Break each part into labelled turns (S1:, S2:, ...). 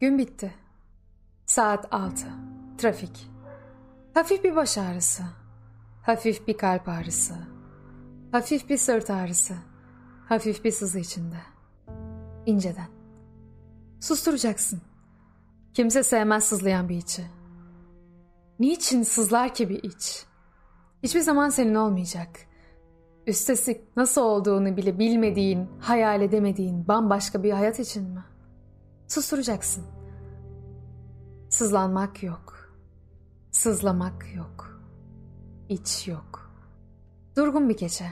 S1: Gün bitti. Saat altı. Trafik. Hafif bir baş ağrısı. Hafif bir kalp ağrısı. Hafif bir sırt ağrısı. Hafif bir sızı içinde. İnceden. Susturacaksın. Kimse sevmez sızlayan bir içi. Niçin sızlar ki bir iç? Hiçbir zaman senin olmayacak. Üstesik nasıl olduğunu bile bilmediğin, hayal edemediğin bambaşka bir hayat için mi? Susturacaksın. Sızlanmak yok. Sızlamak yok. İç yok. Durgun bir gece.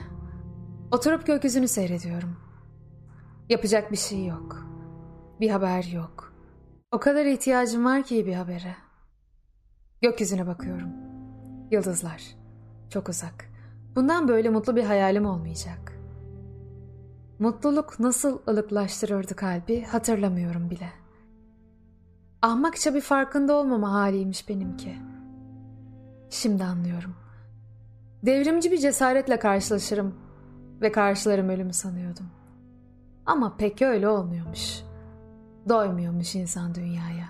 S1: Oturup gökyüzünü seyrediyorum. Yapacak bir şey yok. Bir haber yok. O kadar ihtiyacım var ki bir habere. Gökyüzüne bakıyorum. Yıldızlar. Çok uzak. Bundan böyle mutlu bir hayalim olmayacak. Mutluluk nasıl ılıklaştırırdı kalbi hatırlamıyorum bile. Ahmakça bir farkında olmama haliymiş benimki. Şimdi anlıyorum. Devrimci bir cesaretle karşılaşırım ve karşılarım ölümü sanıyordum. Ama pek öyle olmuyormuş. Doymuyormuş insan dünyaya.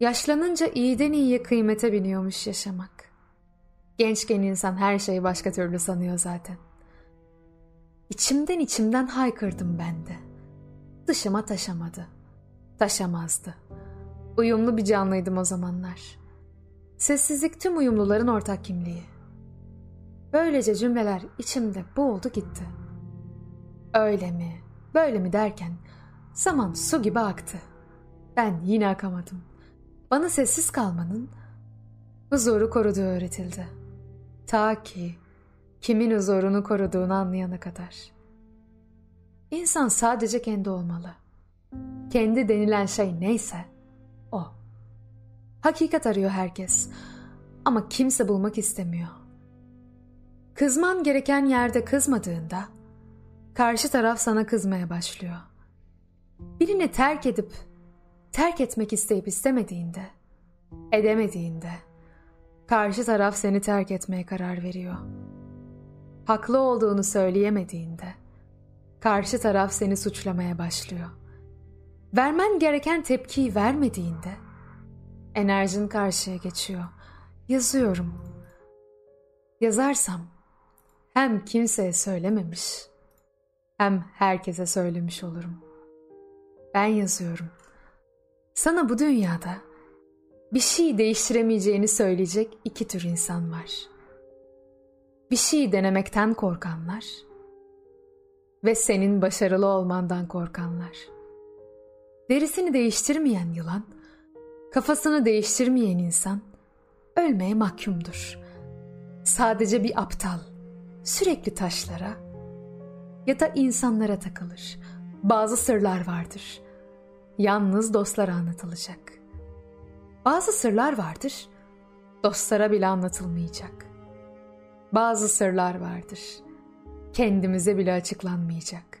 S1: Yaşlanınca iyiden iyiye kıymete biniyormuş yaşamak. Gençken insan her şeyi başka türlü sanıyor zaten. İçimden içimden haykırdım ben de. Dışıma taşamadı. Taşamazdı. Uyumlu bir canlıydım o zamanlar. Sessizlik tüm uyumluların ortak kimliği. Böylece cümleler içimde boğuldu gitti. Öyle mi, böyle mi derken zaman su gibi aktı. Ben yine akamadım. Bana sessiz kalmanın huzuru koruduğu öğretildi. Ta ki kimin huzurunu koruduğunu anlayana kadar. İnsan sadece kendi olmalı. Kendi denilen şey neyse o. Hakikat arıyor herkes ama kimse bulmak istemiyor. Kızman gereken yerde kızmadığında karşı taraf sana kızmaya başlıyor. Birini terk edip terk etmek isteyip istemediğinde, edemediğinde karşı taraf seni terk etmeye karar veriyor. Haklı olduğunu söyleyemediğinde karşı taraf seni suçlamaya başlıyor. Vermen gereken tepkiyi vermediğinde enerjin karşıya geçiyor. Yazıyorum. Yazarsam hem kimseye söylememiş hem herkese söylemiş olurum. Ben yazıyorum. Sana bu dünyada bir şey değiştiremeyeceğini söyleyecek iki tür insan var. Bir şey denemekten korkanlar ve senin başarılı olmandan korkanlar. Derisini değiştirmeyen yılan, kafasını değiştirmeyen insan ölmeye mahkumdur. Sadece bir aptal sürekli taşlara ya da insanlara takılır. Bazı sırlar vardır. Yalnız dostlara anlatılacak.'' Bazı sırlar vardır, dostlara bile anlatılmayacak. Bazı sırlar vardır, kendimize bile açıklanmayacak.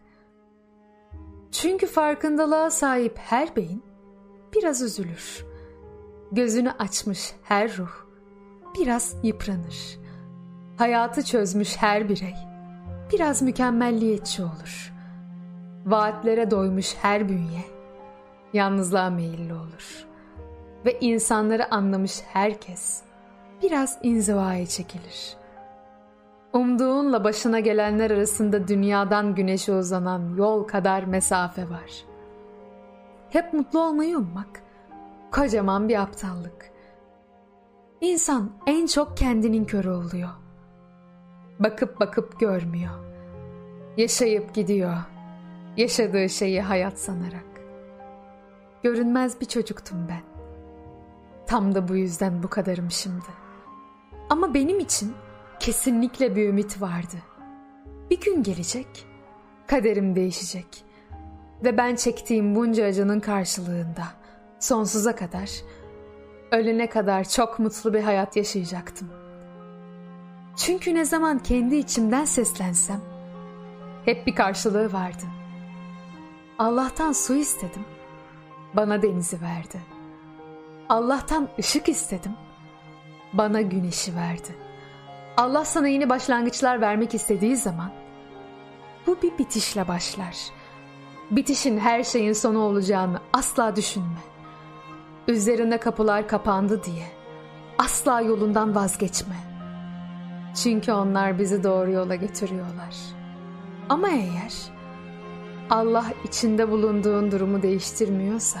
S1: Çünkü farkındalığa sahip her beyin biraz üzülür. Gözünü açmış her ruh biraz yıpranır. Hayatı çözmüş her birey biraz mükemmelliyetçi olur. Vaatlere doymuş her bünye yalnızlığa meyilli olur.'' ve insanları anlamış herkes biraz inzivaya çekilir. Umduğunla başına gelenler arasında dünyadan güneşe uzanan yol kadar mesafe var. Hep mutlu olmayı ummak kocaman bir aptallık. İnsan en çok kendinin körü oluyor. Bakıp bakıp görmüyor. Yaşayıp gidiyor. Yaşadığı şeyi hayat sanarak. Görünmez bir çocuktum ben. Tam da bu yüzden bu kadarım şimdi. Ama benim için kesinlikle bir ümit vardı. Bir gün gelecek, kaderim değişecek. Ve ben çektiğim bunca acının karşılığında sonsuza kadar, ölene kadar çok mutlu bir hayat yaşayacaktım. Çünkü ne zaman kendi içimden seslensem, hep bir karşılığı vardı. Allah'tan su istedim, bana denizi verdi.'' Allah'tan ışık istedim. Bana güneşi verdi. Allah sana yeni başlangıçlar vermek istediği zaman bu bir bitişle başlar. Bitişin her şeyin sonu olacağını asla düşünme. üzerine kapılar kapandı diye asla yolundan vazgeçme. Çünkü onlar bizi doğru yola götürüyorlar. Ama eğer Allah içinde bulunduğun durumu değiştirmiyorsa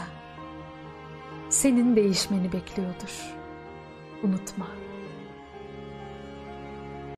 S1: senin değişmeni bekliyordur. Unutma.